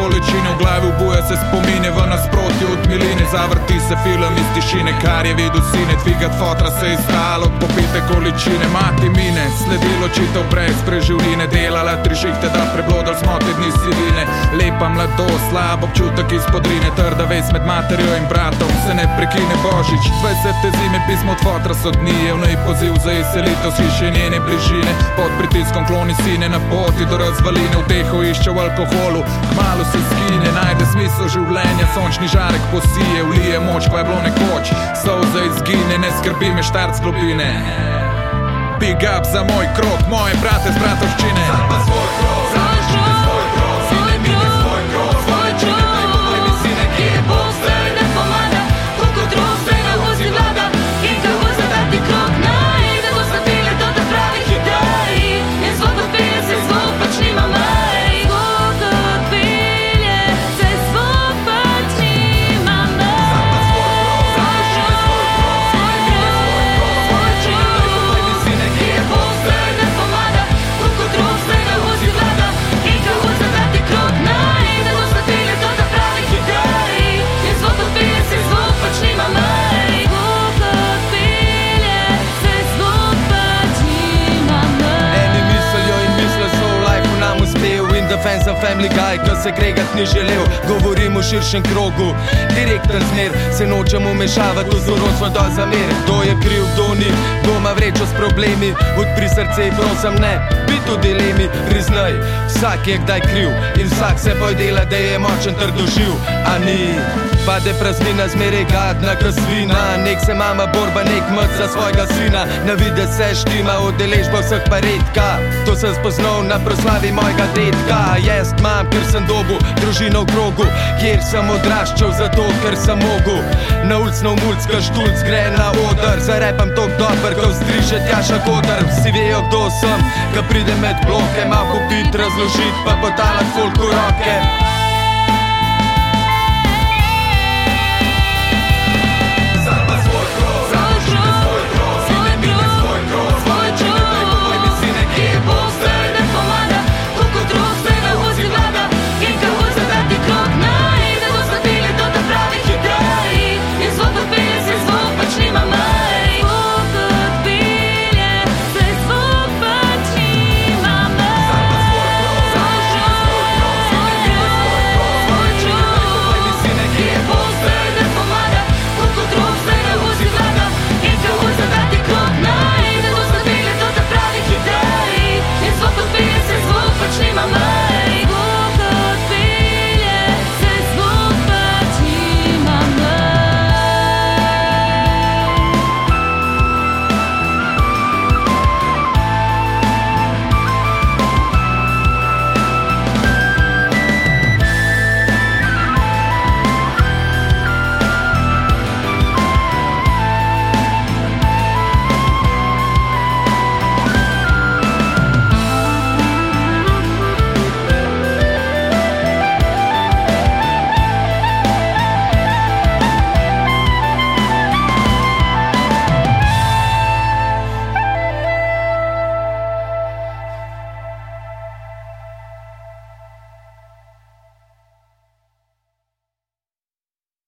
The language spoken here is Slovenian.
bolečine v glavi ubuja se spomine v nasprotju od miline Zavrti se film iz tišine, kar je videl sine Dvigat fotra se je stalo popite količine Mati mine, sledilo čitev brez preživljine Delala tri šihte, da preblodal smo te dni sivine Lepa mladost, slab občutek iz podrine Trda vez med materjo in bratom se ne prekine Božič 20. zime pismo od fotra so dni Je v nej poziv za izselitev s hiše njene bližine Pod pritiskom kloni sine na poti do razvaline V tehu išče v alkoholu, kmalo se skine Najde smisel življenja, sončni žarek posije Vlije moč, ko je bilo nekoč. Solza izgine, ne skrbi me štart z globine Big up za moj krok, moje brate z bratovščine. Svoj krog, svoj krog, svoj Da sem family guy, ki se kregat ni želel. Govorim v širšem krogu, direkten smer Se nočem umešavati v zorostvo do zamer Kdo je kriv, kdo ni, kdo ima vrečo s problemi. Odpri srce in prosim ne, biti v dilemi. Priznaj, vsak je kdaj kriv In vsak se boj dela, da je močen trdo živ. A ni Pade praznina, zmeraj gadna, kot svina Nek se mama borba, nek mrt za svojega sina. Na vide se štima, udeležba vseh pa redka. To sem spoznal na proslavi mojega dedka Jaz imam, ker sem dobu, družino v krogu Kjer sem odraščal, zato ker sem mogel. Na ulic, na umulc, kaštulc gre na odr Zarepam tok dober, ko vzdiže tjaša kodr Vsi vejo, kdo sem, ko pride med bloke Mal popit, razložit, pa potalak folk v roke